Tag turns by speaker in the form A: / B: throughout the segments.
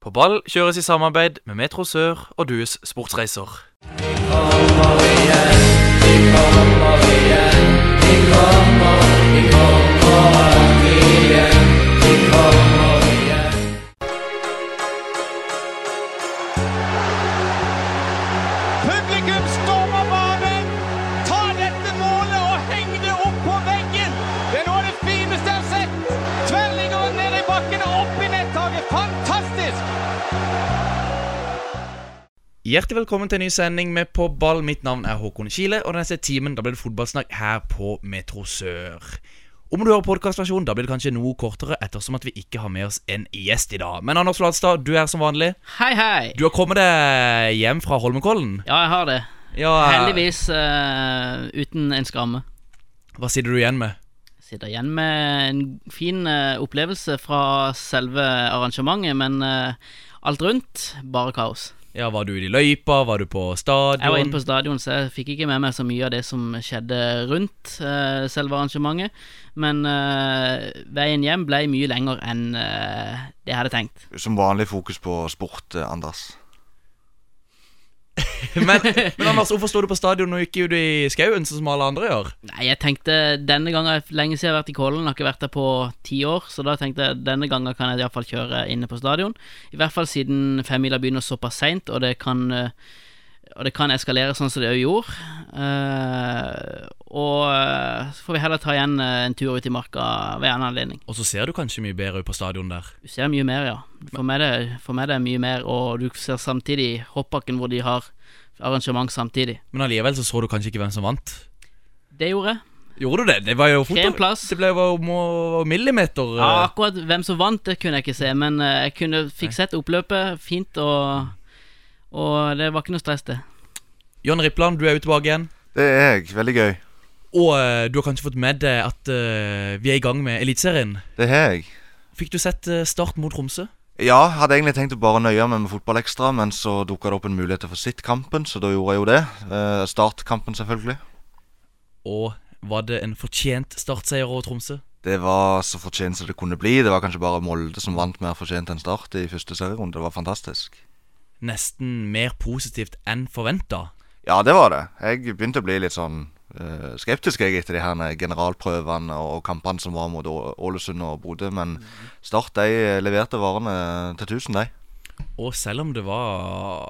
A: På ball kjøres i samarbeid med Metro Sør og Dues Sportsreiser.
B: Publikum
A: Hjertelig velkommen til en ny sending med På ball. Mitt navn er Håkon Kile, og den neste timen da blir det fotballsnakk her på Metro Sør. Om du hører podkastversjonen, da blir det kanskje noe kortere, ettersom at vi ikke har med oss en gjest i dag. Men Anders Flatstad, du er som vanlig.
C: Hei, hei.
A: Du har kommet deg hjem fra Holmenkollen.
C: Ja, jeg har det.
A: Ja,
C: Heldigvis uh, uten en skramme.
A: Hva sitter du igjen med?
C: Sitter igjen med en fin uh, opplevelse fra selve arrangementet, men uh, alt rundt bare kaos.
A: Ja, Var du i løypa? Var du på stadion?
C: Jeg var inne på stadion, så jeg fikk ikke med meg så mye av det som skjedde rundt uh, selve arrangementet. Men uh, veien hjem ble mye lenger enn uh, det jeg hadde tenkt.
D: Som vanlig fokus på sport, Anders.
A: men, men Anders, hvorfor står du på stadion og ikke ute i skauen, sånn som alle andre gjør?
C: Nei, jeg tenkte denne gangen Lenge siden jeg har vært i Kollen, har ikke vært der på ti år. Så da tenkte jeg denne gangen kan jeg iallfall kjøre inne på stadion. I hvert fall siden femmila begynner såpass seint, og det kan eh, Og det kan eskalere sånn som det òg gjorde. Eh, og eh, så får vi heller ta igjen en tur ut i marka ved en anledning.
A: Og så ser du kanskje mye bedre ut på stadion der.
C: Du ser mye mer, ja. For meg, det, for meg det er mye mer, og du ser samtidig hoppbakken hvor de har arrangement samtidig.
A: Men allikevel så så du kanskje ikke hvem som vant.
C: Det gjorde jeg.
A: Gjorde du det? Det var jo
C: fort
A: Det ble jo millimeter.
C: Ja,
A: eh.
C: akkurat hvem som vant, det kunne jeg ikke se, men eh, jeg kunne fikk sett oppløpet fint, og, og det var ikke noe stress, det.
A: John Rippland, du er jo tilbake igjen.
D: Det er jeg. Veldig gøy.
A: Og eh, du har kanskje fått med deg at uh, vi er i gang med Eliteserien.
D: Det har jeg.
A: Fikk du sett Start mot Tromsø?
D: Ja, hadde egentlig tenkt å bare nøye meg med fotball ekstra, men så dukka det opp en mulighet til å få sitt kampen, så da gjorde jeg jo det. Eh, Startkampen, selvfølgelig.
A: Og var det en fortjent startseier over Tromsø?
D: Det var så fortjent som det kunne bli. Det var kanskje bare Molde som vant mer fortjent enn Start i første serierunde. Det var fantastisk.
A: Nesten mer positivt enn forventa.
D: Ja, det var det. Jeg begynte å bli litt sånn skeptisk jeg etter de her generalprøvene og kampene som var mot Ålesund og Bodø, men Start de leverte varene til 1000, de.
A: Og selv om det var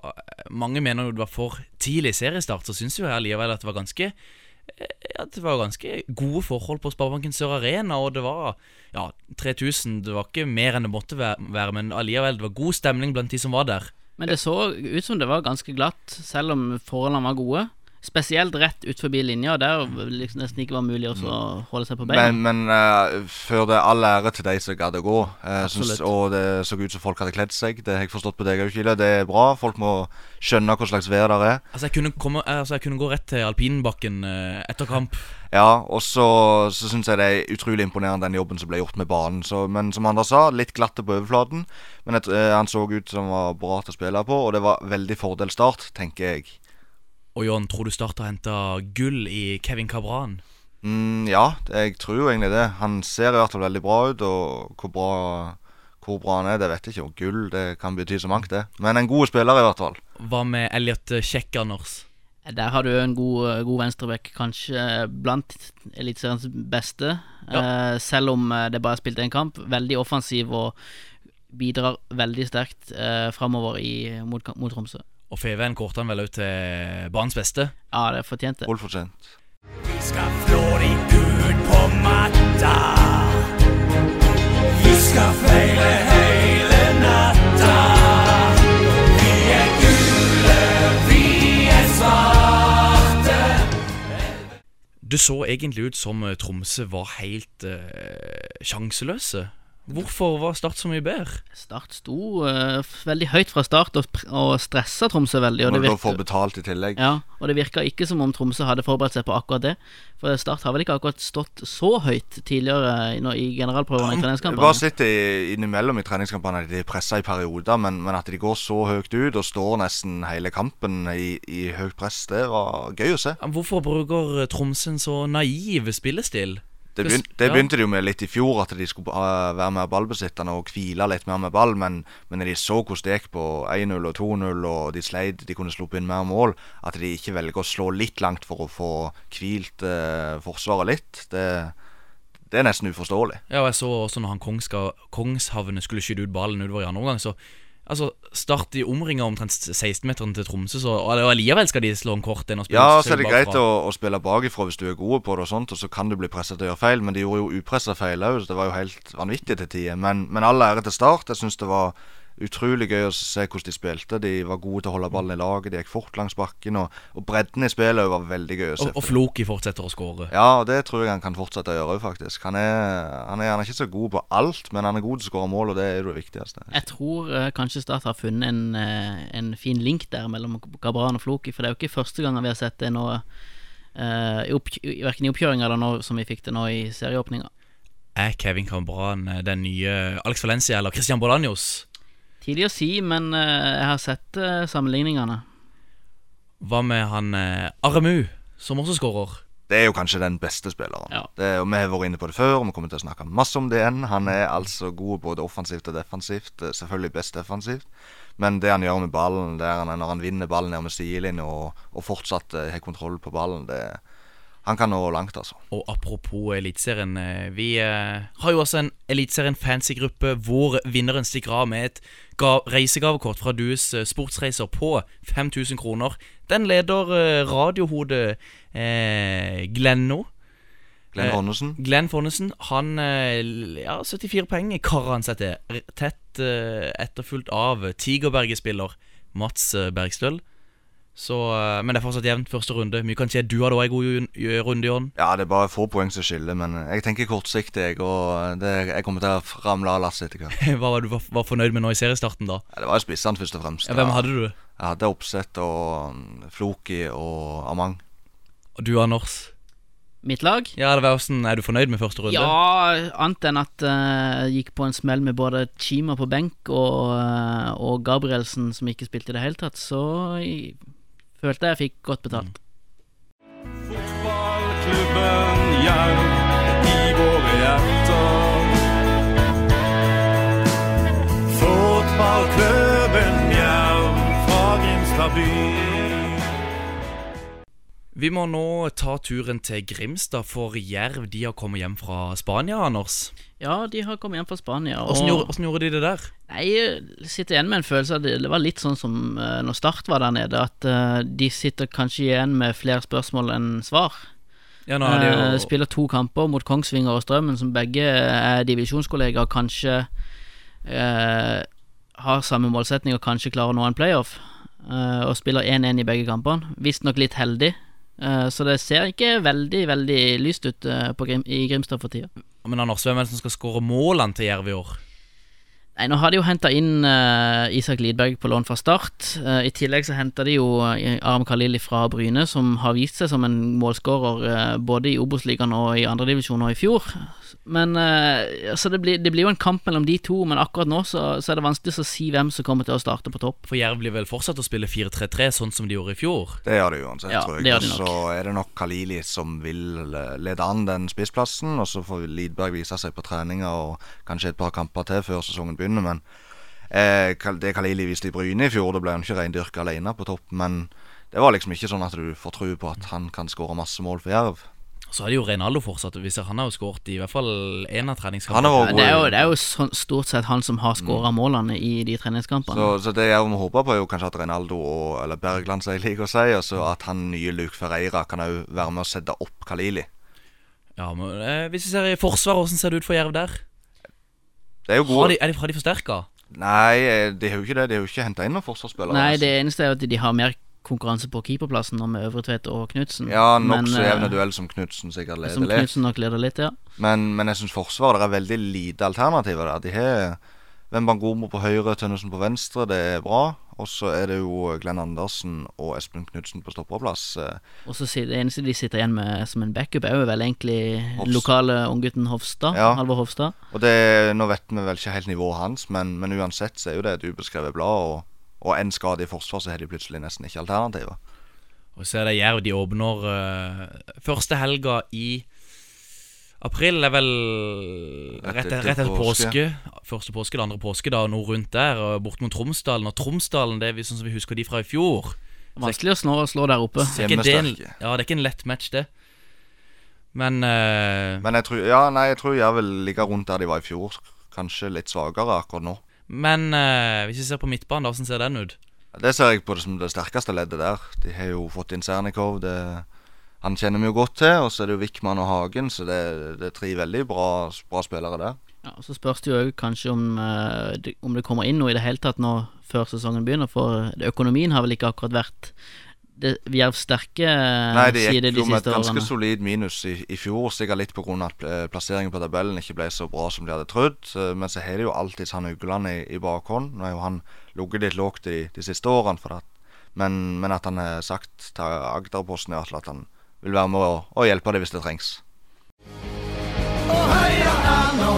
A: Mange mener jo det var for tidlig seriestart, så syns jo jeg allikevel at det var ganske eh, ja, det var ganske gode forhold på Sparebanken Sør Arena, og det var ja, 3000. Det var ikke mer enn det måtte være, men allikevel, det var god stemning blant de som var der.
C: Men det så ut som det var ganske glatt, selv om forholdene var gode. Spesielt rett ut forbi linja, der liksom nesten ikke var mulig også å holde seg på beina.
D: Men, men uh, før det all ære til de som gadd å gå.
A: Uh,
D: synes, og det så ut som folk hadde kledd seg. Det har jeg forstått på deg òg, Kile. Det er bra. Folk må skjønne hva slags vær det er.
A: Altså, jeg kunne, komme, altså, jeg kunne gå rett til alpinbakken uh, etter kamp.
D: Ja, og så, så syns jeg det er utrolig imponerende den jobben som ble gjort med banen. Så, men som Anders sa, litt glatte på overflaten. Men et, eh, han så ut som var bra til å spille på, og det var veldig fordel start, tenker jeg.
A: Og John, tror du Start har henta gull i Kevin Cabran?
D: Mm, ja, jeg tror jo egentlig det. Han ser i hvert fall veldig bra ut, og hvor bra, hvor bra han er, det vet jeg ikke. Og gull, det kan bety så mangt, det. Men en god spiller, i hvert fall.
A: Hva med Elliot Kjekk, Anders?
C: Der har du en god, god venstreback, kanskje blant Eliteseriens beste. Eh, selv om eh, det bare er spilt én kamp. Veldig offensiv og bidrar veldig sterkt eh, framover mot, mot Tromsø.
A: Og Feven kårte han vel ut til banens beste.
C: Ja, det er fortjent, det.
D: Fullfortjent.
B: Vi skal flå de Gud på matta. Vi skal feile hele natta. Vi er gule, vi er svarte.
A: Det så egentlig ut som Tromsø var helt eh, sjanseløse. Hvorfor var Start så mye bedre?
C: Start sto uh, veldig høyt fra start og, og stressa Tromsø veldig. Og
D: Må
C: det,
D: virka, da få betalt i tillegg.
C: ja, og det virka ikke som om Tromsø hadde forberedt seg på akkurat det. For Start har vel ikke akkurat stått så høyt tidligere i, generalprøvene i
D: treningskampene. bare sitter innimellom i treningskampene de er pressa i perioder, men, men at de går så høyt ut og står nesten hele kampen i, i høyt press, det var gøy å se.
A: Hvorfor bruker Tromsø en så naiv spillestil?
D: Det, begynte, det begynte de jo med litt i fjor, at de skulle være mer ballbesittende og hvile litt mer med ball. Men, men når de så hvordan det gikk på 1-0 og 2-0, og de sleit, de kunne sluppet inn mer mål, at de ikke velger å slå litt langt for å få hvilt eh, forsvaret litt, det, det er nesten uforståelig.
A: Ja, og jeg så også når han Kongska, Kongshavne skulle skyte ut ballen utover i andre omgang, så Altså, Start i omringa omtrent 16-meteren til Tromsø, så og allikevel skal de slå en kort en og spille
D: Ja, så er det greit å, å spille bakifra hvis du er god på det, og sånt, og så kan du bli presset til å gjøre feil. Men de gjorde jo upressa feil òg, så det var jo helt vanvittig til tider. Men, men all ære til Start. Jeg syns det var utrolig gøy å se hvordan de spilte. De var gode til å holde ballen i laget, de gikk fort langs bakken. Og, og bredden i spillet var veldig gøy å se.
A: Og, og Floki fortsetter å skåre.
D: Ja, det tror jeg han kan fortsette å gjøre òg, faktisk. Han er, han, er, han er ikke så god på alt, men han er god til å skåre mål, og det er jo det viktigste.
C: Jeg tror uh, kanskje Start har funnet en, uh, en fin link der mellom Gabran og Floki, for det er jo ikke første gang vi har sett det nå, uh, i opp, verken i oppkjøringa eller nå som vi fikk det nå i serieåpninga.
A: Er Kevin Cabran eh, den nye Alex Valencia eller Christian Bolanjos?
C: Tidlig å si, men eh, jeg har sett eh, sammenligningene.
A: Hva med han eh, Aremu, som også skårer?
D: Det er jo kanskje den beste spilleren.
C: Ja.
D: Det, og Vi har vært inne på det før, og vi kommer til å snakke masse om det igjen. Han er altså god både offensivt og defensivt. eh, Selvfølgelig best defensivt. Men det han gjør med ballen, det er han, når han vinner ballen ned med sidelinja og, og fortsatt har kontroll på ballen, det Han kan nå langt, altså.
A: Og apropos Eliteserien, vi eh, har jo også en Eliteserien fancy-gruppe hvor vinneren stikker av med et reisegavekort fra Dues eh, Sportsreiser på 5000 kroner. Den leder eh, radiohodet eh, Glenno.
D: Glenn
A: Eh, Glenn Fonnesen, han eh, Ja, 74 poeng karer han seg til. Tett eh, etterfulgt av Tigerberget-spiller Mats eh, Bergstøl. Så, eh, men det er fortsatt jevnt første runde. Mye kan skje. Du hadde òg en god runde, Jon.
D: Ja, det er bare få poeng som skiller, men jeg tenker kortsiktig, jeg. Og det, jeg kommer til å ramle av lasset etter hvert.
A: Hva var du var, var fornøyd med nå i seriestarten, da?
D: Ja, det var jo spissene, først og fremst.
A: Ja, hvem hadde du?
D: Jeg hadde Oppsett og mm, Floki og Amang.
A: Og du, Anders?
C: Mitt lag?
A: Ja, det var hvordan, Er du fornøyd med første runde?
C: Ja, annet enn at eh, uh, gikk på en smell med både Chima på benk og, uh, og Gabrielsen som ikke spilte i det hele tatt, så jeg, følte jeg fikk godt betalt.
E: Fotballklubben Jerv i våre hjerter. Fotballklubben Jerv fra Grimstad by.
A: Vi må nå ta turen til Grimstad, for Jerv de har kommet hjem fra Spania, Anders.
C: Ja, de har kommet hjem fra Spania. Og,
A: Åssen gjorde, hvordan gjorde de det der?
C: Nei, jeg sitter igjen med en følelse av det, det var litt sånn som eh, når Start var der nede, at eh, de sitter kanskje igjen med flere spørsmål enn svar.
A: Ja, nå de
C: Eh,
A: jo
C: spiller to kamper mot Kongsvinger og Strømmen, som begge er divisjonskollegaer, kanskje eh, har samme målsetning og kanskje klarer å nå en playoff. og spiller 1-1 i begge kampene. Visstnok litt heldig. Eh, så det ser ikke veldig veldig lyst ut eh, på Grim i Grimstad for tida.
A: Men Anders, hvem er det som skal skåre målene til Jerv i år?
C: Nei, Nå har de jo henta inn uh, Isak Lidberg på lån fra start. Uh, I tillegg så henta de jo Aram Khalili fra Bryne, som har vist seg som en målskårer uh, både i Obos-ligaen og i andredivisjon og i fjor. Men uh, Så det blir, det blir jo en kamp mellom de to, men akkurat nå så, så er det vanskelig å si hvem som kommer til å starte på topp.
A: For Jerv blir vel fortsatt å spille 4-3-3, sånn som de gjorde i fjor?
D: Det gjør de uansett,
C: Ja,
D: tror jeg. Og så er det nok Khalili som vil eh, lede an den spissplassen. Og så får Lidberg vise seg på treninger og kanskje et par kamper til før sesongen begynner. Men eh, det Khalili viste i Bryne i fjor, da ble han ikke reindyrka alene på topp. Men det var liksom ikke sånn at du får tro på at han kan skåre masse mål for Jerv.
A: Så er det jo Reinaldo fortsatt. Vi ser Han har jo skåret i hvert fall én av treningskampene.
D: Ja,
C: Det er jo, det er jo sånn, stort sett han som har skåra målene i de treningskampene.
D: Så, så det jeg må håpe på, er jo kanskje at Reinaldo og, eller Bergland, som jeg liker å si, og så at han nye Luke Ferreira kan òg være med å sette opp Kalili.
A: Ja, men eh, Hvis vi ser i forsvaret, hvordan ser det ut for Jerv der?
D: Det er jo
A: Har de, er de, har de forsterka?
D: Nei, eh, de har jo ikke det. De har jo ikke henta inn noen forsvarsspillere.
C: Nei,
D: altså.
C: det eneste er at de har mer konkurranse på keeperplassen nå med Øvretvedt og Knutsen.
D: Ja, nokså
C: eh,
D: jevne duell som Knutsen sikkert
C: Som
D: leder litt.
C: Knudsen nok leder litt, ja.
D: Men, men jeg syns Forsvaret er veldig lite alternativer der. De har Wembangomo på høyre, Tønnesen på venstre. Det er bra. Og så er det jo Glenn Andersen og Espen Knutsen på stopperplass. Eh,
C: Og så det eneste de sitter igjen med som en backup, er jo vel egentlig
D: Hofst.
C: lokale unggutten Hofstad.
D: Ja.
C: Halvor Hofstad.
D: Og det, Nå vet vi vel ikke helt nivået hans, men, men uansett så er jo det et ubeskrevet blad. Og, og en skade i forsvar, så har de plutselig nesten ikke alternativer.
A: Og så er det Jerv. De åpner uh, første helga i April er vel
D: Rett
A: rett,
D: etter
A: rett etter påske.
D: påske.
A: Første påske, det andre påske, da, noe rundt der. og Bort mot Tromsdalen. Og Tromsdalen, det er vi sånn som vi husker de fra i fjor.
C: Vanskelig å slå, slå der oppe.
A: Det er ikke, en- ja, det er ikke en lett match, det. Men uh,
D: Men jeg tror, ja, nei, jeg tror jeg vil ligge rundt der de var i fjor. Kanskje litt svakere akkurat nå.
A: Men eh, hvis vi ser på midtbanen, da, hvordan ser den ut?
D: Det ser jeg på det som det sterkeste leddet der. De har jo fått inn Sernikov. Det, han kjenner vi jo godt til. Og så er det jo Wickman og Hagen, så det, det er tre veldig bra, bra spillere der.
C: Ja, og Så spørs det jo kanskje om, eh, det, om det kommer inn noe i det hele tatt nå før sesongen begynner, for økonomien har vel ikke akkurat vært det Jervs sterke eh,
D: Nei,
C: det
D: gikk
C: de
D: jo med et ganske
C: årene.
D: solid minus i, i fjor, sikkert litt pga. at eh, plasseringen på tabellen ikke ble så bra som de hadde trodd. Men så har de jo alltid han Ugland i, i bakhånd. Nå har jo han ligget litt lågt de, de siste årene, for at, men, men at han har sagt til Agderposten i at han vil være med å, og hjelpe dem hvis det trengs.
E: Og heia Erna,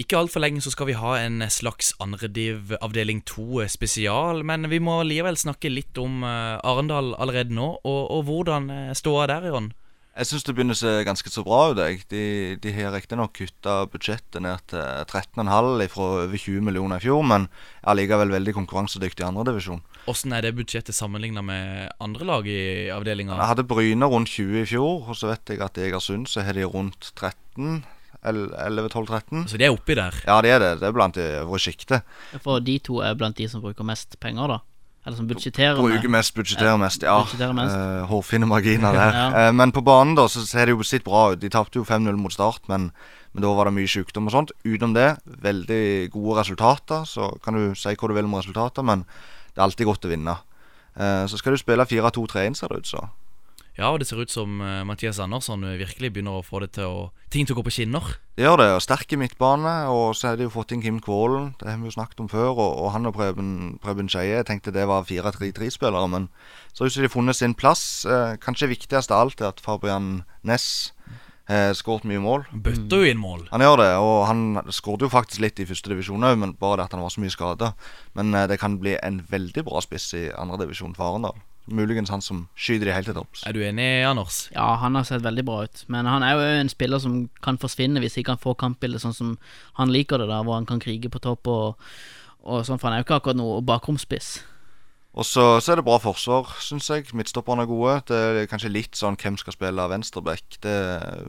A: ikke altfor lenge så skal vi ha en slags andrediv avdeling 2 spesial, men vi må likevel snakke litt om eh, Arendal allerede nå, og, og hvordan står det der, Jon.
D: Jeg syns det begynner å se ganske så bra ut. De, de har riktignok kutta budsjettet ned til 13,5 fra over 20 millioner i fjor, men er allikevel veldig konkurransedyktig i andredivisjon.
A: Hvordan er det budsjettet sammenligna med andre lag i avdelinga?
D: Jeg hadde Bryne rundt 20 i fjor, og så vet jeg at i Egersund så har de rundt 13. 11-12-13.
A: Så de er oppi der.
D: Ja, det er det. Det er blant de øvre sjiktet.
C: For de to er blant de som bruker mest penger, da. Eller som budsjetterer
D: Bruker mest, budsjetterer mest. Ja.
C: Budgeterer mest.
D: Uh, hårfine marginer der.
C: Ja.
D: uh, men på banen da så ser det jo sitt bra ut. De tapte jo 5-0 mot Start, men, men da var det mye sykdom og sånt. Utenom det, veldig gode resultater. Så kan du si hva du vil om resultater, men det er alltid godt å vinne. Uh, så skal du spille 4-2-3-1, ser det ut så.
A: Ja, og det ser ut som eh, Mathias Andersson eh, virkelig begynner å få det til å ting til å gå på skinner.
D: Det gjør det. og Sterke midtbane. Og så har de jo fått inn Kim Kvålen. Det har vi jo snakket om før. Og, og han og Preben, Preben Skeie tenkte det var 4-3-3-spillere. Men så har de funnet sin plass. Eh, kanskje viktigst av alt er at Fabian Næss har skåret mye mål.
A: Bøtter jo inn mål.
D: Han gjør det, og han skåret jo faktisk litt i første divisjon òg, men bare det at han var så mye skada. Men eh, det kan bli en veldig bra spiss i andre divisjon for Arendal. Muligens han som skyter de helt til topps.
A: Er du enig, Anders?
C: Ja, han har sett veldig bra ut. Men han er jo en spiller som kan forsvinne hvis ikke han får kampbildet sånn som han liker det, da hvor han kan krige på topp og, og sånn, for han er jo ikke akkurat noe bakromspiss.
D: Og så, så er det bra forsvar, syns jeg. Midtstopperne er gode. Det er kanskje litt sånn hvem skal spille venstreback. Det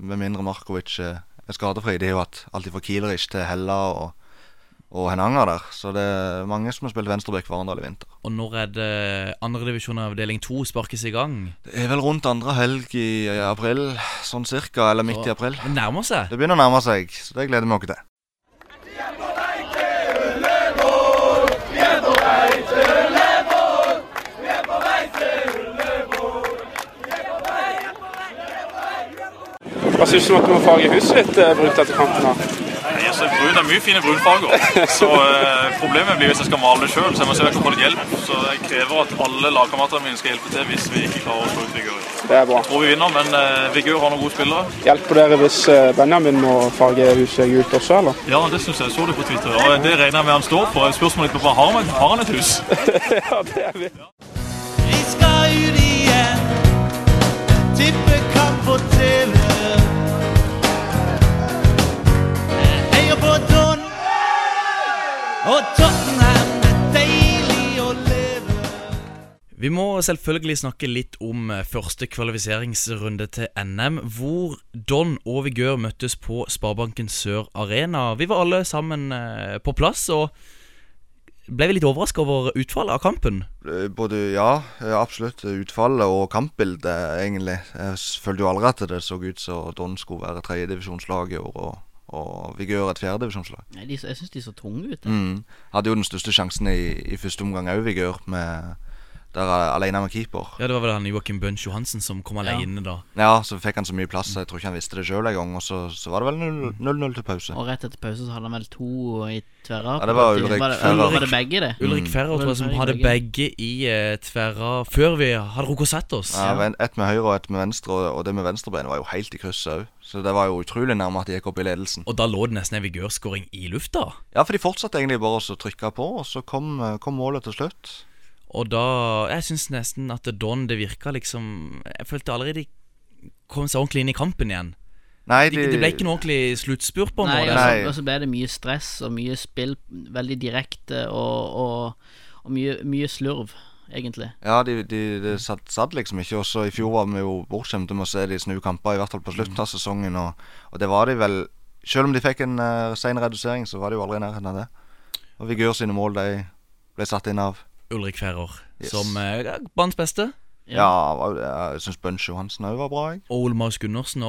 D: Med mindre Markovic er er skadefri. Det er jo at alt fra Kielerich til Hella og, og Henanger der. Så det er mange som har spilt venstreback for Arendal i vinter.
A: Og når er det andredivisjon avdeling 2 sparkes i gang?
D: Det er vel rundt andre helg i, i april, sånn cirka. Eller midt i april.
A: Det nærmer seg.
D: Det begynner å nærme seg, så det gleder vi oss til.
F: Hva syns du om at du må farge huset ditt eh, brunt etter kampen? her?
G: Ser brun, er mye fine brunfarger. Så eh, Problemet blir hvis jeg skal male det sjøl, så jeg må om jeg kan få litt hjelp. Så jeg krever at alle lagkameratene mine skal hjelpe til hvis vi ikke klarer å slå ut Vigør.
F: Det er bra.
G: Jeg Tror vi vinner, men eh, Vigør har noen gode spillere.
F: Hjelper dere hvis eh, Benjamin må farge huset gult også, eller?
G: Ja, det syns jeg. Så det på Twitter. Og det regner jeg med han står for. Spørsmålet er han, har han et hus?
F: ja, det er vi.
E: Vi og Tottenham. Er deilig å leve.
A: Vi må selvfølgelig snakke litt om eh, første kvalifiseringsrunde til NM, hvor Don og Vigør møttes på Sparebanken Sør Arena. Vi var alle sammen eh, på plass, og ble vi litt overraska over utfallet av kampen.
D: Eh, Både ja, absolutt. Utfallet og kampbildet, egentlig. Jeg følte jo aldri at det så ut som Don skulle være tredjedivisjonslag i år, og, og Vigør et fjerdedivisjonslag.
C: Jeg syns de så tunge ut.
D: Mm. Hadde jo den største sjansen i, i første omgang òg, Vigør. Med Der er alene med keeper.
A: Ja, Det var vel han Joakim Bunch Johansen som kom alene da.
D: Ja, så fikk han så mye plass, jeg tror ikke han visste det sjøl engang. Og så, så var det vel 0-0 til pause.
C: Og rett etter pause så hadde han vel to i tverra.
D: Ja, det var Ulrik
C: var
D: Ferrer.
C: var det begge, det?
A: Ulrik Ferrer tror jeg som hadde
C: begge.
A: i eh, tverra før vi hadde rukket å sette oss.
D: Ja, men Ett med høyre og ett med venstre, og, og det med venstrebeinet var jo helt i krysset òg. Så det var jo utrolig nærme at de gikk opp i ledelsen.
A: Og da lå det nesten en vigørskåring i lufta.
D: Ja, for de fortsatte egentlig bare å trykke på, og så kom, eh, kom målet til slutt.
A: Og da Jeg syns nesten at Don det virka liksom Jeg følte allerede de kom seg ordentlig inn i kampen igjen.
D: Nei,
A: Det, det ble ikke noe ordentlig sluttspurt på
C: Nei, og så- og så ble det mye stress og mye spill, veldig direkte og, og, og mye, mye slurv, egentlig.
D: Ja, de, de, det satt, satt liksom ikke. Også i fjor var vi jo bortskjemte med å se de snu kamper, i hvert fall på slutten av sesongen. Og, og det var de vel Selv om de fikk en uh, sen redusering, så var de jo aldri i nærheten av det. Og Vigør sine mål de ble satt inn av
A: Ulrik Ferrer
D: Yes.
A: som eh, banens beste.
D: Ja, jeg syns Bunch Johansen òg var bra. Jeg.
A: Og Ole Marius Gundersen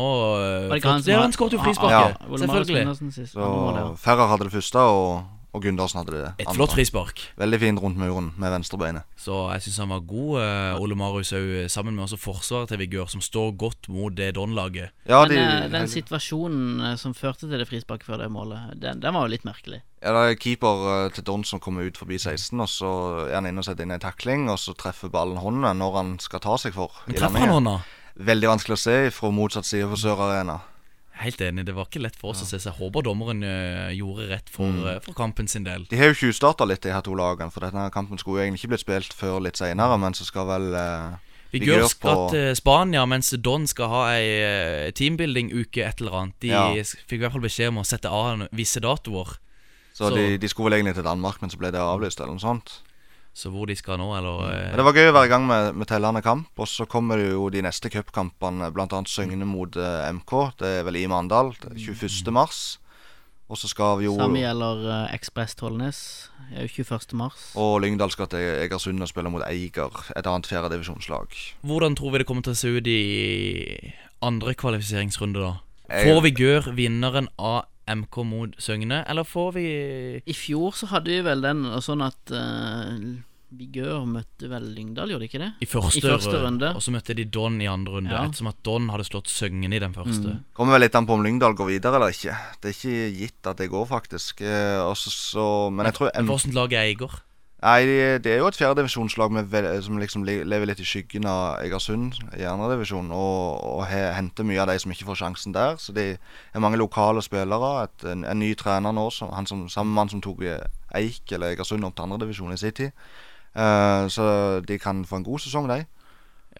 C: det ikke han
A: Ja, skåret jo
C: Ja,
A: frisparket.
C: Ole
A: Selvfølgelig.
D: Så. Ferrer hadde det første, og, og Gundersen hadde det
A: Et
D: andre.
A: flott frispark.
D: Veldig fint rundt muren med venstrebeinet.
A: Så jeg syns han var god, eh, Ole Marius òg, sammen med også forsvaret til Vigør, som står godt mot det Don-laget.
D: Ja,
C: Men
D: de,
C: eh, den situasjonen eh, som førte til det frisparket før det målet, den, den var jo litt merkelig.
D: ja, det er keeper eh, til Don som kommer ut forbi 16, og så er han inne og setter inn en takling, og så treffer ballen hånda når han skal ta seg for. Men
A: Treffer han hånda?
D: Veldig vanskelig å se fra motsatt side på Sør Arena.
A: Helt enig, det var ikke lett for oss å se. seg. håper dommeren uh, gjorde rett for,
D: Mm.
A: uh, for kampen sin del.
D: De har jo tjuvstarta litt, de her to lagene. For denne kampen skulle jo egentlig ikke blitt spilt før litt seinere, men så skal vel uh,
A: Vigør skal til Spania, mens Don skal ha ei eh, teambuilding-uke et eller annet. De
D: Ja.
A: fikk i hvert fall beskjed om å sette av visse datoer.
D: Så,
A: Så-
D: de, de skulle vel egentlig til Danmark, men så ble det avlyst, eller noe sånt.
A: Så hvor de skal nå, eller eh,
D: det var gøy å være i gang med, med tellende kamp. Og så kommer det jo de neste cupkampene, bl.a. Søgne mot eh, MK. Det er vel i Mandal. det er 21. mars. Og så skal vi jo
C: Samme gjelder uh, Ekspress Tollnes. Det er jo 21. mars.
D: Og Lyngdal skal til Egersund og spille mot Eiger, et annet fjerdedivisjonslag.
A: Hvordan tror vi det kommer til å se ut i andre kvalifiseringsrunde, da? Får vi Gør vinneren av MK mot Søgne, eller får vi
C: I fjor så hadde vi vel den sånn at uh, Vigør møtte vel Lyngdal, gjorde de ikke det?
A: i første,
C: I første runde.
A: Og så møtte de Don i andre runde,
C: Ja.
A: ettersom at Don hadde slått Søgne i den første.
C: Mm.
D: Kommer vel litt an på om Lyngdal går videre eller ikke. Det er ikke gitt at det går, faktisk. Også, så- men jeg tror
A: Hvilket lag er Eiger?
D: Nei, det er jo et fjerdedivisjonslag med som liksom lever litt i skyggen av Egersund i andredivisjon, og, og he, henter mye av de som ikke får sjansen der. Så det er mange lokale spillere. Et, en, en ny trener nå, som, han som, samme mann som tok eh, Eik eller Egersund opp til andredivisjon i sin tid. Eh, så de kan få en god sesong, de.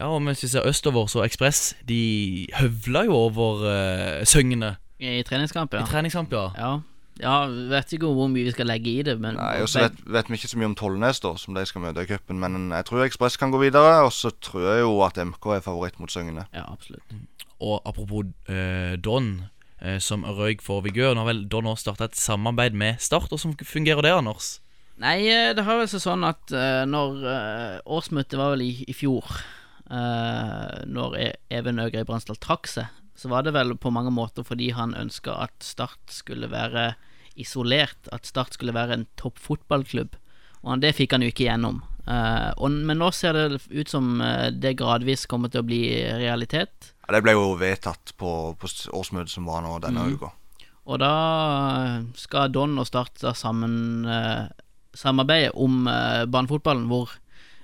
A: Ja, og mens vi ser østover, så Ekspress De høvla jo over uh, Søgne
C: I treningskamp, ja.
A: i treningskamp, ja.
C: ja. Ja, vet ikke hvor mye vi skal legge i det, men
D: Nei, og så vet, vet vi ikke så mye om Tollnes, da, som de skal møte i cupen. Men jeg tror Ekspress kan gå videre, og så tror jeg jo at MK er favoritt mot Søgne.
C: Ja, absolutt.
A: Og apropos eh, Don, eh, som røyk for Vigør. Nå har vel Don også starta et samarbeid med Start. Som fungerer det, Anders?
C: Nei, eh, det har vel seg sånn at uh, når uh, årsmøtet var vel i, i fjor, uh, når E- Even Øgrei Bransdal trakk seg, så var det vel på mange måter fordi han ønska at Start skulle være isolert, at Start skulle være en topp fotballklubb. Og han- det fikk han jo ikke gjennom. Og, men nå ser det ut som det gradvis kommer til å bli realitet.
D: Ja, det ble jo vedtatt på, på årsmøtet som var nå denne uka.
C: Og da skal Don og Start da sammen eh, samarbeide om eh, barnefotballen, hvor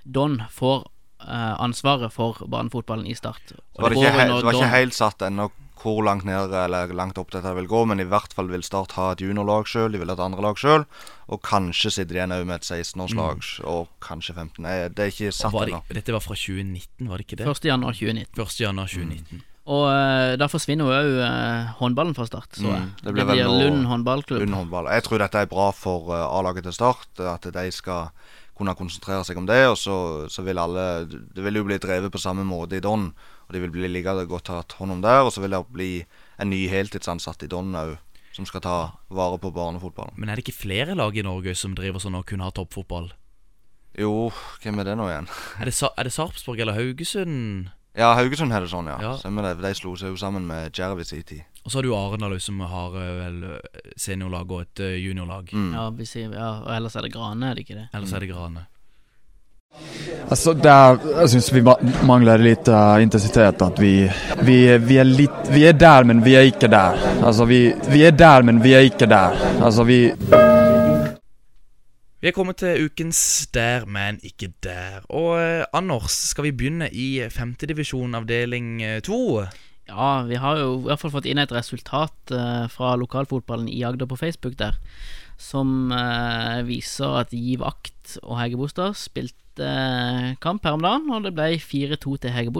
C: Don får eh, ansvaret for barnefotballen i Start.
D: Så var det, ikke, he, det var ikke helt satt ennå hvor langt ned eller langt opp dette vil gå, men i hvert fall vil Start ha et juniorlag sjøl, de vil ha et andre lag sjøl, og kanskje sitter de igjen òg med et 16-årslag, og kanskje 15. Nei, det er ikke satt ennå.
A: dette var fra 2019, var det ikke det?
C: 1. januar 2019.
A: 1. januar 2019.
C: Og uh, da forsvinner jo òg uh, håndballen fra Start. Så
D: Mm, det
C: det
D: blir
C: Lund håndballklubb.
D: Lund håndball. Jeg tror dette er bra for uh, A-laget til Start, at de skal kunne konsentrere seg om det, og så, så vil alle Det vil jo bli drevet på samme måte i Don, og de vil bli like godt tatt hånd om der, og så vil det bli en ny heltidsansatt i Don òg, som skal ta vare på barnefotballen.
A: Men er det ikke flere lag i Norge som driver sånn og kun har toppfotball?
D: Jo, hvem er det nå igjen?
A: Er det, Sa er det Sarpsborg eller Haugesund?
D: Ja, Haugesund har det sånn, ja.
A: Ja.
D: Stemmer det. De slo seg jo sammen med Jervis i tid.
A: Og så har du Arendal som har eh, vel eh, seniorlag og et eh, juniorlag.
D: Mm.
C: Ja, vi sier, ja, og ellers er det Grane, er det ikke det?
A: Ellers er det Grane.
H: Altså, där, jeg syns vi ma- litt lite eh, intensitet. At vi, vi, vi, er litt vi er der, men vi er ikke der. Altså, vi, vi er der, men vi er ikke der. Altså, vi,
A: Vi er kommet til ukens Der, men ikke der. Og eh, Anders, skal vi begynne i femtedivisjon avdeling eh, to?
C: Ja, vi har jo i hvert fall fått inn et resultat eh, fra lokalfotballen i Agder på Facebook der, som eh, viser at Giv Akt og Hege Bostad spilte eh, kamp her om dagen, og det ble 4-2 til Hege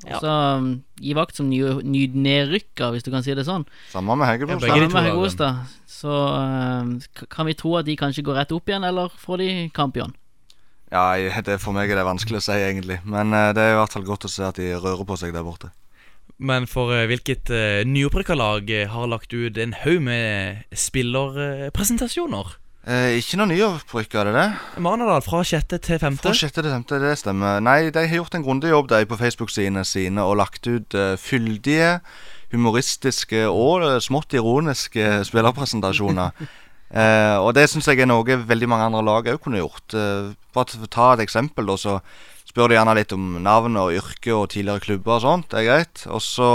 C: Bostad.
A: Ja.
C: Så um, Giv som ny, ny hvis du kan si det sånn.
D: Samme med Heggebostad.
A: begge de
C: Sammen
A: to
C: med Hege
A: lagene.
C: Bostad. Så uh, kan vi tro at de kanskje går rett opp igjen, eller får de kamp igjen?
D: Ja, det det For meg er det vanskelig å si, egentlig. Men uh, det er i hvert fall godt å se at de rører på seg der borte.
A: Men for uh, hvilket uh, nyopprykka lag eh, har lagt ut en haug med spillerpresentasjoner?
D: Eh, ikke noe nyopprykk, er det det?
A: Manadal fra 6. til 5.
D: Fra 6. til 5. det stemmer. Nei, de har gjort en grundig jobb de på Facebook-sidene sine og lagt ut uh, fyldige, humoristiske og uh, smått ironiske spillerpresentasjoner. Eh, og det syns jeg er noe veldig mange andre lag òg kunne gjort. Bare ta et eksempel, da, så spør de gjerne litt om navn og yrke og tidligere klubber og sånt. Det er greit. Og så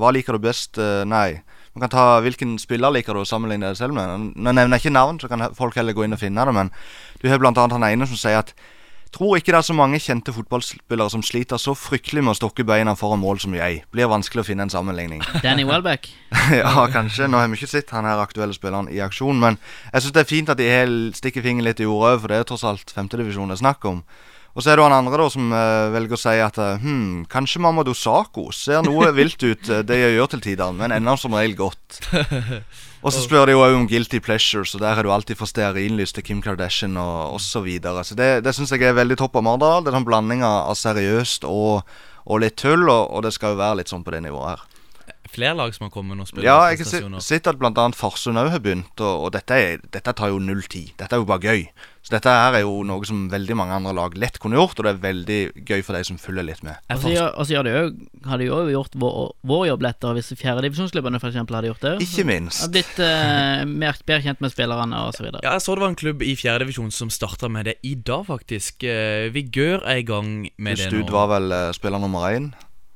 D: hva liker du best? Nei. Man kan ta hvilken spiller liker du å sammenligne deg selv med. Nå nevner jeg ikke navn, så kan folk heller gå inn og finne det, men du har blant annet han ene som sier at Tror ikke det er så mange kjente fotballspillere som sliter så fryktelig med å stokke beina foran mål som jeg. Blir vanskelig å finne en sammenligning.
C: Danny Welbeck.
D: ja, kanskje. Nå har vi ikke sett han her aktuelle spilleren i aksjon, men jeg syns det er fint at de stikker fingeren litt i jorda òg, for det er tross alt femtedivisjon det er snakk om. Og så er det han andre da som uh, velger å si at hm, kanskje Mamadou Dosako ser noe vilt ut, eh, det jeg gjør til tider, men ender som regel godt. Og så spør de jo om guilty pleasures, og der er du alltid fra stearinlys til Kim Kardashian og osv. Så, videre. så det, det syns jeg er veldig topp av Mardal. Det er en blanding av av seriøst og, og litt tull, og, og det skal jo være litt sånn på det nivået her.
A: Flere lag som har kommet med noen
D: Ja, jeg har sett at bl.a. Farsund òg har begynt, og, og dette, er, dette tar jo null tid. Dette er jo bare gøy. Så dette her er jo noe som veldig mange andre lag lett kunne gjort, og det er veldig gøy for de som følger litt med.
C: Og så
A: Fars-
C: gjør- og så gjør det jo- hadde jo gjort vår, vår jobb lettere hvis fjerdedivisjonsklubbene f.eks. hadde gjort det.
D: Ikke minst.
C: Hadde blitt eh, mer, bedre kjent med spillerne osv.
A: Ja, jeg så det var en klubb i fjerdedivisjon som starta med det i dag, faktisk. Eh, Vigør er i gang med
D: Just
A: det
D: Hvis
A: du
D: var vel eh, spiller nummer én.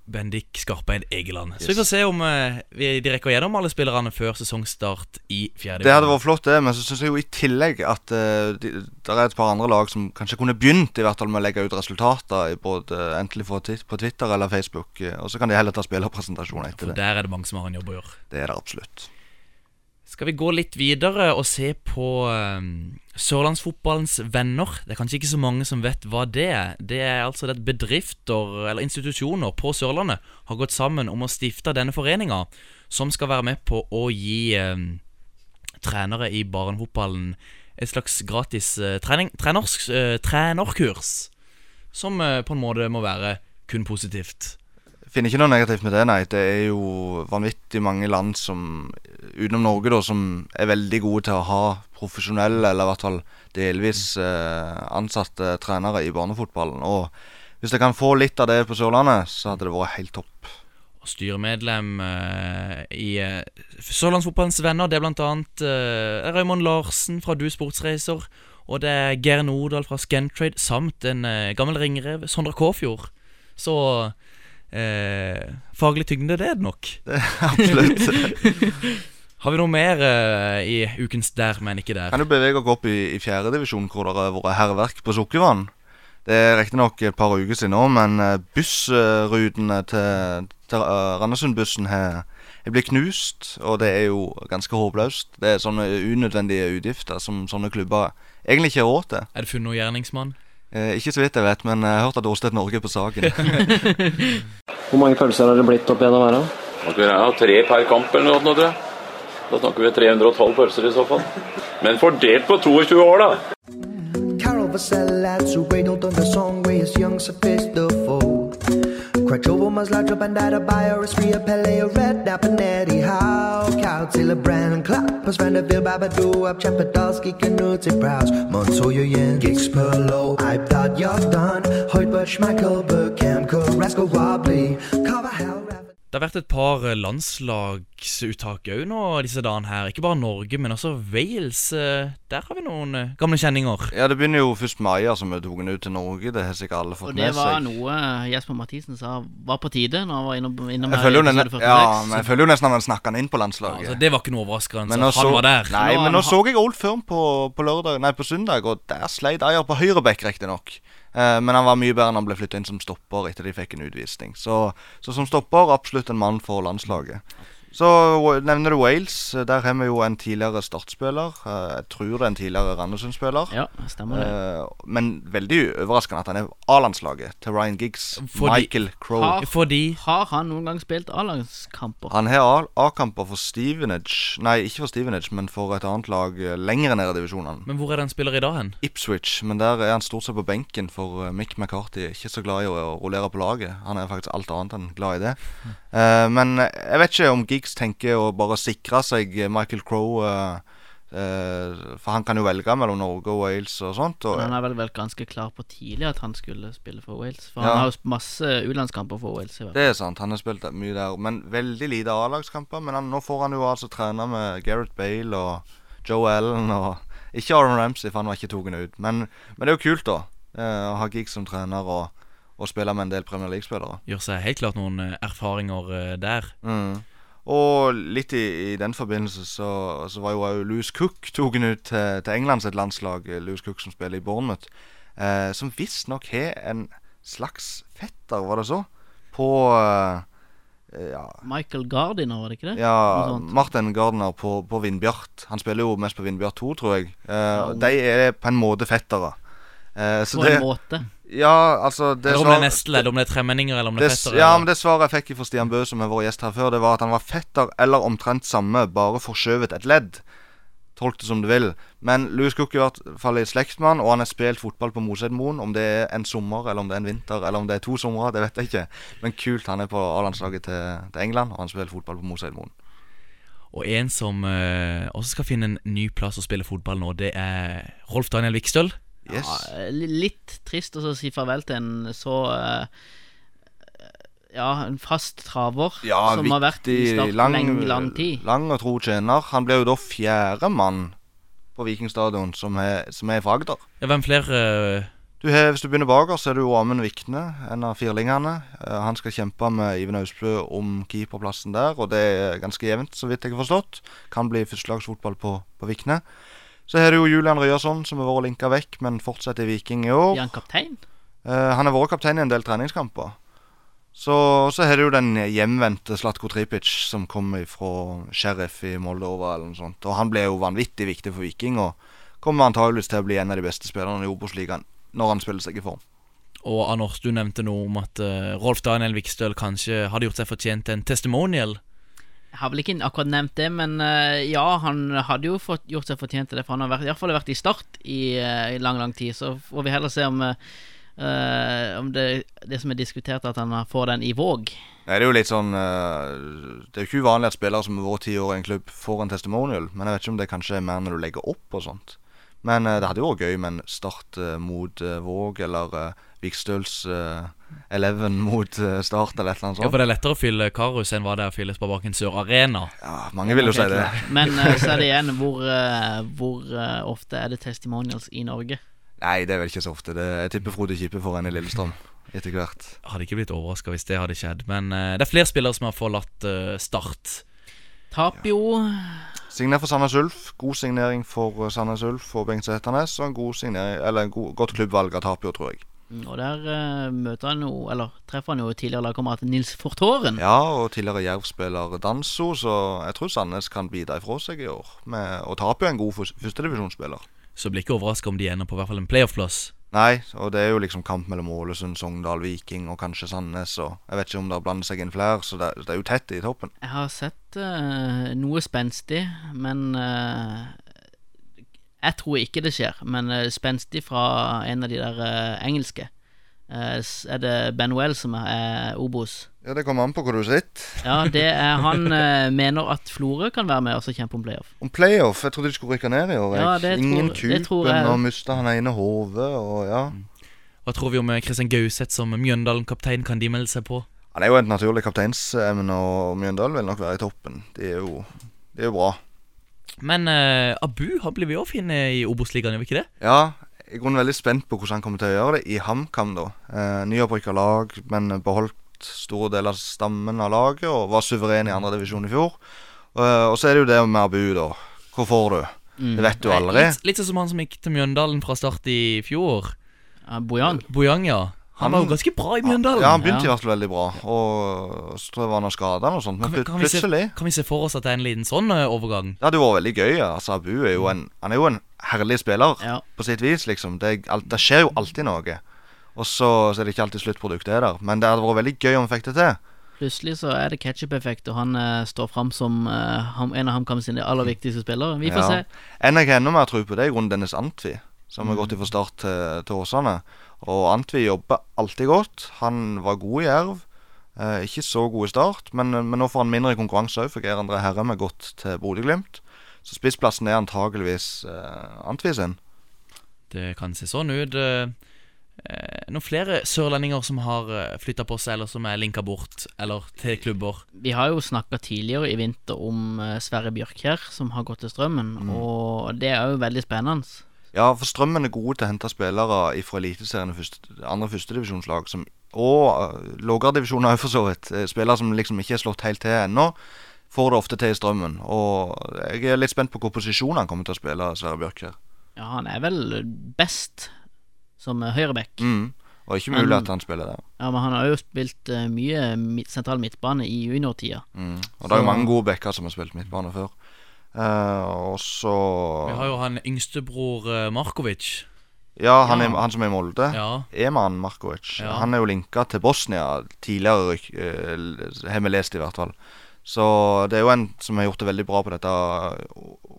A: Bendik Skarpeid Egeland. Så
D: Yes.
A: vi får se om eh, vi de rekker gjennom alle spillerne før sesongstart i fjerde
D: Det hadde vært flott, det, men så syns jeg jo i tillegg at de, det er et par andre lag som kanskje kunne begynt i hvert fall med å legge ut resultater i både eh, enten på, Twi- på Twitter eller Facebook, eh, og så kan de heller ta spillerpresentasjoner etter
A: For
D: det.
A: der er det mange som har en jobb å gjøre.
D: Det er det absolutt.
A: Skal vi gå litt videre og se på eh, Sørlandsfotballens venner? Det er kanskje ikke så mange som vet hva det er. Det er altså at bedrifter eller institusjoner på Sørlandet har gått sammen om å stifte denne foreninga, som skal være med på å gi eh, trenere i barnefotballen et slags gratis eh, trening, treners, eh, trenerkurs. Som eh, på en måte må være kun positivt.
D: Finner ikke noe negativt med det, nei. Det er jo vanvittig mange land som utenom Norge, da, som er veldig gode til å ha profesjonelle, eller i hvert fall delvis eh, ansatte trenere i barnefotballen. Og hvis jeg kan få litt av det på Sørlandet, så hadde det vært helt topp.
A: Og styremedlem eh, i uh, Sørlandsfotballens venner. Det er annet uh, Raymond Larsen fra Du Sportsreiser. Og det er Geir Nordahl fra Scantrade samt en eh, gammel ringrev, Sondre Kåfjord. Så eh, faglig tyngde, det er det nok.
D: Absolutt.
A: Har vi noe mer eh, i ukens Der, men ikke der?
D: kan du bevege oss opp i, i fjerdedivisjon, hvor det har vært hærverk på Sukkervann. Det er riktignok et par uker siden nå, men eh, bussrutene til, til eh, Randesundbussen har har blitt knust, og det er jo ganske håpløst. Det er sånne unødvendige utgifter som sånne klubber egentlig ikke har råd til.
A: Er det funnet noen gjerningsmann?
D: Eh, ikke så vidt jeg vet, men jeg har hørt at Åsted Norge er på saken.
I: Hvor mange pølser har det blitt opp gjennom her? da?
J: Vil jeg tre per kamp eller noe, tror jeg. Da snakker vi 312 pølser i så fall. Men fordelt på 22 år, da.
E: Carol Vassell, the song where his young Craciovo, Maslaggio, Bandata, Bio, Istria, Pele, Red, Napanetti, Howe, Kautzilla, Brand, Clappers, Vanderbilt, Babadu, Up, Chapadowski, Knutsi, Browse, Montoya, Yen, Giggs, Perlow, I've thought you're done, Hoyt, Bush, Michael, Burkham, Carrasco, Robley, Carver,
A: Det har vært et par eh, landslagsuttak òg nå disse dagene her. Ikke bare Norge, men også Wales. Eh, Der har vi noen eh, gamle kjenninger.
D: Ja, Det begynner jo først mai, altså. som er tatt ut til Norge. Det har sikkert alle fått med seg.
C: Og det var noe Jesper Mathisen sa var på tide når han var innom, innom
D: Jeg føler, jo
C: 46.
D: ja, men jeg føler jo nesten at han snakka han inn på landslaget.
A: Ja, Altså, det var ikke noe overraskende.
D: Men
A: så han var der.
D: Nei,
C: Nå
D: men nå så jeg Old Firm på, på, lørdag, nei, på søndag, og der sleit Ayer på høyreback, riktignok. Eh, men han var mye bedre enn han ble flytta inn som stopper etter de fikk en utvisning. Så, så som stopper, absolutt en mann for landslaget. Så nevner du Wales. Der har vi jo en tidligere startspiller. Eh, Jeg tror det er en tidligere Randesund-spiller.
C: Ja, stemmer det.
D: Eh, men veldig overraskende at han er A-landslaget til Ryan Giggs.
A: Fordi-
D: Michael Crowe.
C: Har,
A: Fordi
C: har han noen gang spilt A-landskamper?
D: Han har A-kamper for Stevenage Nei, ikke for Stevenage, men for et annet lag eh, lenger ned i divisjonene.
A: Men hvor er det han spiller i dag hen?
D: Ipswich, men der er han stort sett på benken, for Mick McCarthy er ikke så glad i å rullere på laget. Han er faktisk alt annet enn glad i det. Eh, men jeg vet ikke om Giggs tenker å bare sikre seg Michael Crowe. eh, eh, for han kan jo velge mellom Norge og Wales og sånt. Og,
C: han er vel, vel ganske klar på tidlig at han skulle spille for Wales. For
D: Ja.
C: han har jo masse U-landskamper for Wales.
D: Det er sant, han har spilt mye der. Men veldig lite A-lagskamper. Men han, nå får han jo altså trene med Gareth Bale og Joe Allen og Ikke Aron Ramsey, for han var ikke tatt ut. Men, men det er jo kult, da. eh, Å ha Giggs som trener og, og spille med en del Premier League-spillere.
A: Gjør seg helt klart noen erfaringer der.
D: Mm. Og litt i, i den forbindelse så, så var jo òg Louis Cook tatt ut til, til England sitt landslag. eh, Louis Cook som spiller i Bournemouth. Eh, som visstnok har en slags fetter, var det så? På eh, ja,
C: Michael Gardiner, var det ikke det?
D: ja, Martin Gardiner på, på Vindbjart. Han spiller jo mest på Vindbjart 2, tror jeg. Eh,
C: Ja.
D: De er på en måte fettere. Eh, så
C: På
D: det,
C: måte.
D: Ja, altså det
A: Eller om det er nestledd, om det er tremenninger eller om det er fetter?
D: ja,
A: eller-
D: men det svaret jeg fikk fra Stian Bø, som er vår gjest her før, det var at han var fetter eller omtrent samme, bare forskjøvet et ledd. Tolk det som du vil. Men Louis Cook er i hvert fall i slektsmann, og han har spilt fotball på Mosedmoen. Om det er en sommer, eller om det er en vinter, eller om det er to somre, det vet jeg ikke. Men kult, han er på A-landslaget til, til England, og han spiller fotball på Mosedmoen.
A: Og en som eh, også skal finne en ny plass å spille fotball nå, det er Rolf Daniel Vikstøl.
D: Yes.
C: Ja, litt trist å si farvel til en så uh, Ja, en fast traver
D: Ja,
C: som har vært i
D: viktig,
C: start
D: lang,
C: lenge, lang tid.
D: lang og tro tjener. Han blir jo da fjerde mann på Vikingstadion som er, som er fra Agder.
A: Ja, hvem flere uh...
D: Du har, hvis du begynner bakerst, så er det jo Amund Vikne, en av firlingene. Uh, han skal kjempe med Iven Ausbø om keeperplassen der, og det er ganske jevnt, så vidt jeg har forstått. Kan bli førstelagsfotball på, på Vikne. Så har du jo Julian Ryerson, som har vært linka vekk, men fortsetter i Viking i år.
C: Er han kaptein?
D: Uh, han har vært kaptein i en del treningskamper. Så, så har du jo den hjemvendte Slatko Tripic, som kommer fra Sheriff i Moldova eller noe sånt. Og han ble jo vanvittig viktig for Viking, og kommer antageligvis til å bli en av de beste spillerne i Obos-ligaen når han spiller seg i form.
A: Og Anders, du nevnte noe om at uh, Rolf Daniel Vikstøl kanskje hadde gjort seg fortjent til en testimonial.
C: Jeg har vel ikke akkurat nevnt det, men eh, ja, han hadde jo fått, gjort seg fortjent til det. For han har vært, i hvert fall vært i Start i, eh, i lang, lang tid. Så får vi heller se om, eh, om det, det som er diskutert, at han får den i Våg.
D: Nei, det er jo litt sånn uh, Det er jo ikke uvanlig at spillere som har vært ti år i en klubb, får en testimonial. Men jeg vet ikke om det kanskje er mer når du legger opp og sånt. Men uh, det hadde jo vært gøy med en start mot Våg, eller uh, Vikstøls uh, Eleven mot eh, Start, eller et eller annet sånt. Ja.
A: For det er lettere å fylle Karus enn hva det er å fylle Sparebanken Sør Arena.
D: Ja, mange vil jo si det.
C: Men uh, så er det igjen hvor, uh, hvor uh, ofte er det testimonials i Norge?
D: Nei, det er vel ikke så ofte. Det, jeg tipper Frode Kippe får en i Lillestrøm etter hvert.
A: Hadde ikke blitt overraska hvis det hadde skjedd. Men det er flere spillere som har forlatt Start.
C: Tapio
D: Signer for Sandnes Ulf. God signering for Sandnes Ulf og Bengt Sæternes. Og en god signering, eller en god, godt klubbvalg av Tapio, tror jeg.
C: Mm, Og der eh, møter han jo, eller treffer han jo tidligere lagkamerat Nils Fortåren.
D: Ja, og tidligere Jerv-spiller Danso, så jeg tror Sandnes kan bite ifra seg i år. Med, og taper jo en god førstedivisjonsspiller.
A: Så blir ikke overraska om de ender på i hvert fall en playoff-plass.
D: Nei, og det er jo liksom kamp mellom Ålesund, Sogndal, Viking og kanskje Sandnes. Og jeg vet ikke om det har blandet seg inn flere, så det, det er jo tett i toppen.
C: Jeg har sett uh, noe spenstig, men eh, Jeg tror ikke det skjer, men eh, spenstig fra en av de der eh, engelske. Eh, er det Ben Well som er, Obos?
D: Ja, Det kommer an på hvor du sitter.
C: Ja, det er Han mener at Florø kan være med og kjempe om playoff.
D: Om playoff Jeg trodde de skulle rykke ned i år.
C: Ja, det
D: Ingen
C: det
D: Kupen,
C: jeg.
D: og mista han ene hodet, og ja.
A: Hva tror vi om Kristian Christian Gauseth som Mjøndalen-kaptein? Kan de melde seg på?
D: Han er jo et naturlig kapteinsemne, og Mjøndalen vil nok være i toppen. De er jo, de er jo bra.
A: Men uh, Abu han blir vi òg finne i Obos-ligaen, gjør vi ikke det?
D: Ja, jeg er i grunnen veldig spent på hvordan han kommer til å gjøre det i HamKam, da. uh, Nyopprykka lag, men beholdt store deler av stammen av laget og var suveren i andredivisjon i fjor. Uh, og så er det jo det med Abu, da. Hvor får du? Det vet du aldri.
A: Litt, litt sånn som han som gikk til Mjøndalen fra start i fjor.
C: Uh, Bojang.
A: Bojang, ja. Han, var jo ganske bra i Mjøndalen.
D: Ja, han begynte
C: Ja.
D: i hvert fall veldig bra. Og så tror jeg var noe skada og sånt. Men
A: Kan vi, kan, vi se,
D: plutselig
A: kan vi se for oss at det er en liten sånn overgang? overgang?
D: Det hadde vært veldig gøy. Altså, Abu er jo en, han er jo en herlig spiller,
C: Ja.
D: på sitt vis. liksom Det, det skjer jo alltid noe. Og så, så er det ikke alltid sluttproduktet er der. Men det hadde vært veldig gøy om vi fikk det til.
C: Plutselig så er det ketsjup-effekt, og han uh, står fram som uh, ham, en av HamKam sine aller viktigste spillere. Vi får
D: Ja.
C: se.
D: En jeg har enda mer tro på, det er i grunnen Dennis Antvi. Som har
C: Mm.
D: gått fra start til, til Åsane. Og Antvi jobber alltid godt. Han var god i Jerv. Eh, ikke så god i start, men, men nå får han mindre konkurranse òg, for Geir André Herrem er gått til Bodø-Glimt. Så spissplassen er antageligvis eh, Antvi sin.
A: Det kan se sånn ut. eh, eh, noen flere sørlendinger som har flytta på seg, eller som er linka bort, eller til klubber.
C: Vi har jo snakka tidligere i vinter om Sverre Sverre Bjørkjær, som har gått til Strømmen,
D: Mm.
C: og det er jo veldig spennende.
D: Ja, for Strømmen er gode til å hente spillere fra Eliteserien første, andre førstedivisjonslag. som- Og uh, lavere divisjoner òg, for så vidt. Eh, Spillere som liksom ikke er slått helt til ennå. Får det ofte til i Strømmen. Og jeg er litt spent på hvilken posisjon han kommer til å spille, Sverre her
C: Ja, han er vel best som eh, høyreback.
D: Mm. Og ikke
C: Men-
D: mulig at han spiller der.
C: Ja, men han har jo spilt uh, mye sentral midtbane i juniortida.
D: Mm. Og det er jo mange gode backer som har spilt midtbane før. Eh, og så
A: Vi har jo han yngstebror uh, Markovic.
D: Ja, han,
C: Ja.
D: Er, han som er i Molde.
A: Ja.
D: Eman Markovic.
A: Ja.
D: Han er jo linka til Bosnia tidligere, uh, eh, har vi lest i hvert fall. Så det er jo en som har gjort det veldig bra på dette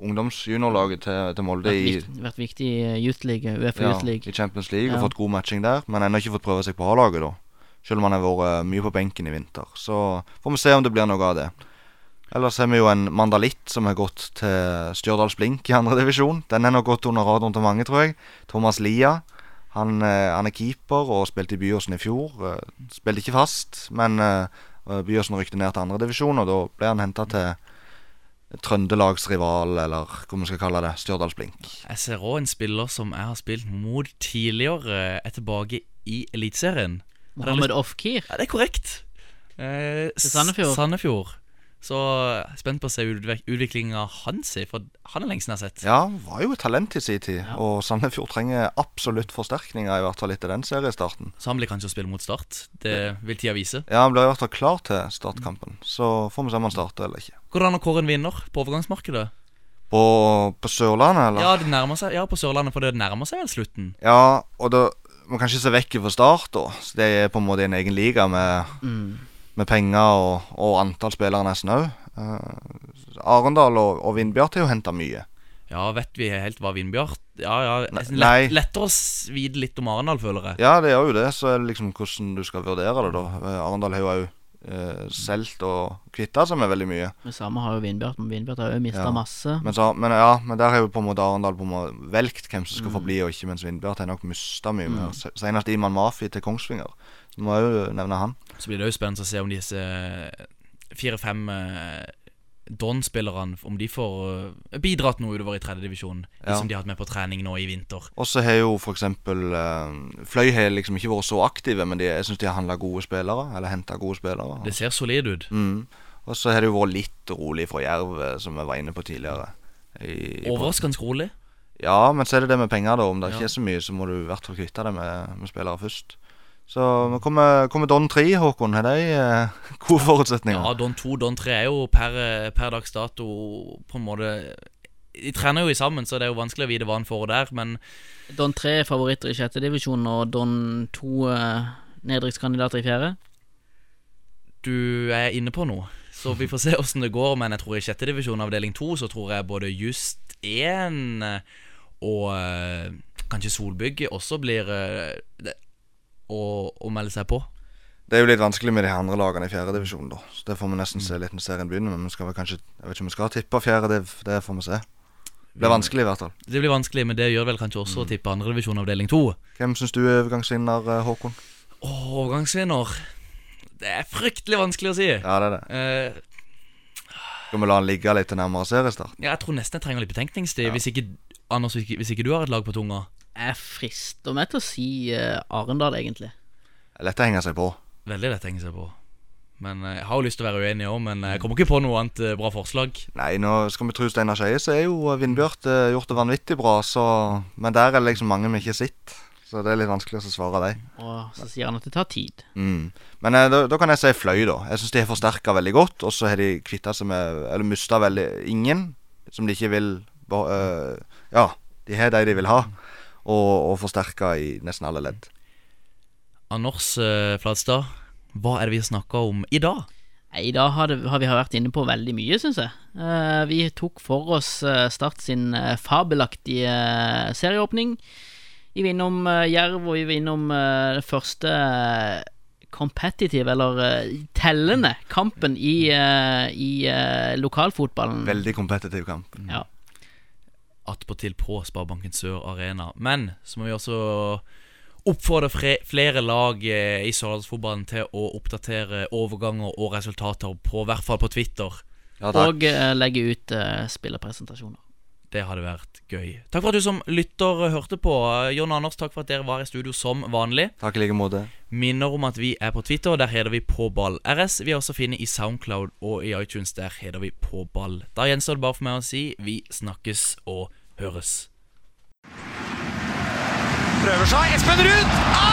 D: ungdomsjuniorlaget til, til Molde
C: Vært,
D: i,
C: vært viktig i Youth League, Uefa
D: ja,
C: Youth League.
D: i Champions League
C: Ja.
D: og fått god matching der. Men ennå ikke fått prøve seg på A-laget, da. Selv om han har vært mye på benken i vinter. Så får vi se om det blir noe av det. Ellers har vi jo en mandalitt som har gått til Stjørdals Blink i andredivisjon. Den har nok gått under radaren til mange, tror jeg. Thomas Lia. Han, eh, han er keeper og spilte i Byåsen i fjor. Eh, Spilte ikke fast, men eh, Byåsen rykte ned til andredivisjon, og da ble han henta til Trøndelags rival, eller hva vi skal kalle det. Stjørdals Blink.
A: Jeg ser òg en spiller som jeg har spilt mot tidligere, er tilbake i Eliteserien.
C: Mohammed Ofkir.
A: Ja, det er korrekt. Eh,
C: Sandefjord.
A: Sandefjord. Så er spent på å se utvik utviklinga hans for han er lenge siden jeg har sett.
D: Ja, var jo et talent i sin tid,
C: Ja.
D: og Sandefjord trenger absolutt forsterkninger, i hvert fall etter den seriestarten.
A: Så han blir kanskje å spille mot Start. Det vil tida vise.
D: Ja, han blir i hvert fall klar til startkampen, så får vi se om han starter eller ikke.
A: Går det an å kåre en vinner på overgangsmarkedet?
D: På, på Sørlandet, eller?
A: Ja, det nærmer seg Ja, på Sørlandet, for det nærmer seg vel slutten.
D: Ja, og da må kanskje se vekk fra start, da. Så det er på en måte en egen liga med,
C: Mm.
D: Med penger og, og antall spillere nesten òg. Arendal og, og Vindbjart har jo henta mye.
A: Ja, vet vi helt hva Vindbjart Ja, ja. Lett, lettere å vite litt om Arendal, føler jeg.
D: Ja, det gjør jo det. Så er det liksom hvordan du skal vurdere det, da. Eh, Arendal har jo òg eh, solgt og kvitta seg med veldig mye.
C: Det samme har jo Vindbjart, men Vindbjart har jo mista
D: Ja.
C: masse.
D: Men, så, men ja, men der har jo på en måte Arendal på en måte velgt hvem som skal
C: Mm.
D: få bli og ikke, mens Vindbjart har nok mista mye.
C: Mm.
D: mer. Senest Iman Mafi til Kongsvinger. Så må jeg jo nevne han.
A: Så blir det jo spennende å se om disse fire-fem Don-spillerne Om de får uh, bidratt noe utover i tredjedivisjon.
D: Ja.
A: som de har hatt med på trening nå i vinter.
D: Og så har jo f.eks. Uh, Fløy har liksom ikke vært så aktive, men de, jeg syns de har handla gode spillere. Eller henta gode spillere.
A: Det ser solid ut.
D: Mm. Og så har det jo vært litt rolig fra Jerv, eh, som vi var inne på tidligere. I
A: Overraskende rolig.
D: Ja, men så er det det med penger, da. Om det
A: Ja.
D: ikke er så mye, så må du i hvert fall kvitte deg med, med spillere først. Så kommer, kommer Don 3, Håkon. Har de eh, gode forutsetninger?
A: Ja, Don 2 Don 3 er jo per, eh, per dags dato på en måte De trener jo i sammen, så det er jo vanskelig å vite hva han får der, men
C: Don 3 er favoritter i sjette divisjon og Don 2 eh, nedrykkskandidater i fjerde.
A: du er inne på noe. Så vi får se åssen det går, men jeg tror i sjette divisjon avdeling 2 så tror jeg både Just 1 og eh, kanskje Solbygg også blir eh, det, å, å melde seg på.
D: Det er jo litt vanskelig med de andre lagene i fjerde divisjon, da. Så det får vi nesten se litt når serien begynner. Men vi skal vel kanskje Jeg vet ikke om vi skal tippe fjerde, det, det får vi se. Det blir vanskelig, i hvert fall.
A: Det blir vanskelig, men det gjør vel kanskje også å tippe andredivisjon avdeling 2.
D: Hvem syns du er overgangsvinner, Håkon? Håkon?
A: Overgangsvinner Det er fryktelig vanskelig å si.
D: Ja, det er det.
A: Eh,
D: Skal vi la han ligge litt til nærmere seriestart?
A: ja, jeg tror nesten jeg trenger litt betenkningstid. Hvis, ikke, Anders, hvis ikke du har et lag på tunga.
C: Jeg frister meg til å si uh, Arendal, egentlig.
D: Lett å henge seg på.
A: Veldig lett å henge seg på. Men eh, Jeg har jo lyst til å være uenig òg, men jeg kommer ikke på noe annet eh, bra forslag.
D: Nei, nå skal vi tro Steinar Skeie, så er jo Vindbjørt uh, gjort det vanvittig bra, så Men der er det liksom mange vi ikke sitter. Så det er litt vanskelig å svare dem.
C: Og så sier han at det tar tid.
D: Mm. Men eh, da, da kan jeg si Fløy, da. Jeg syns de har forsterka veldig godt. Og så har de kvitta seg med Eller mista veldig ingen som de ikke vil eh, Ja, de har de de vil ha. Og, og forsterka i nesten alle ledd.
A: Anders eh, Flatstad, hva er det vi snakker om i dag?
C: I dag har, det, har vi vært inne på veldig mye, syns jeg. Eh, vi tok for oss eh, Start sin fabelaktige serieåpning. Vi var innom Jerv, og vi var innom det første competitive, eller tellende, kampen i, i lokalfotballen.
D: Veldig kompetitiv kamp.
C: Ja.
A: Attpåtil på Sparebanken Sør Arena. Men så må vi også oppfordre flere lag eh, i Sørlandsfotballen til å oppdatere overganger og resultater, på i hvert fall på Twitter.
D: Ja.
C: Og uh, legge ut uh, spillerpresentasjoner.
A: Det hadde vært gøy. Takk for at du som lytter hørte på. John Anders, takk for at dere var i studio som vanlig.
D: Takk i like måte.
A: Minner om at vi er på Twitter, der heter vi Påball RS. Vi er også finne i Soundcloud og i iTunes, der heter vi Påball. Da gjenstår det bare for meg å si vi snakkes og høres.
B: Prøver seg. Espen Ruud! Ah!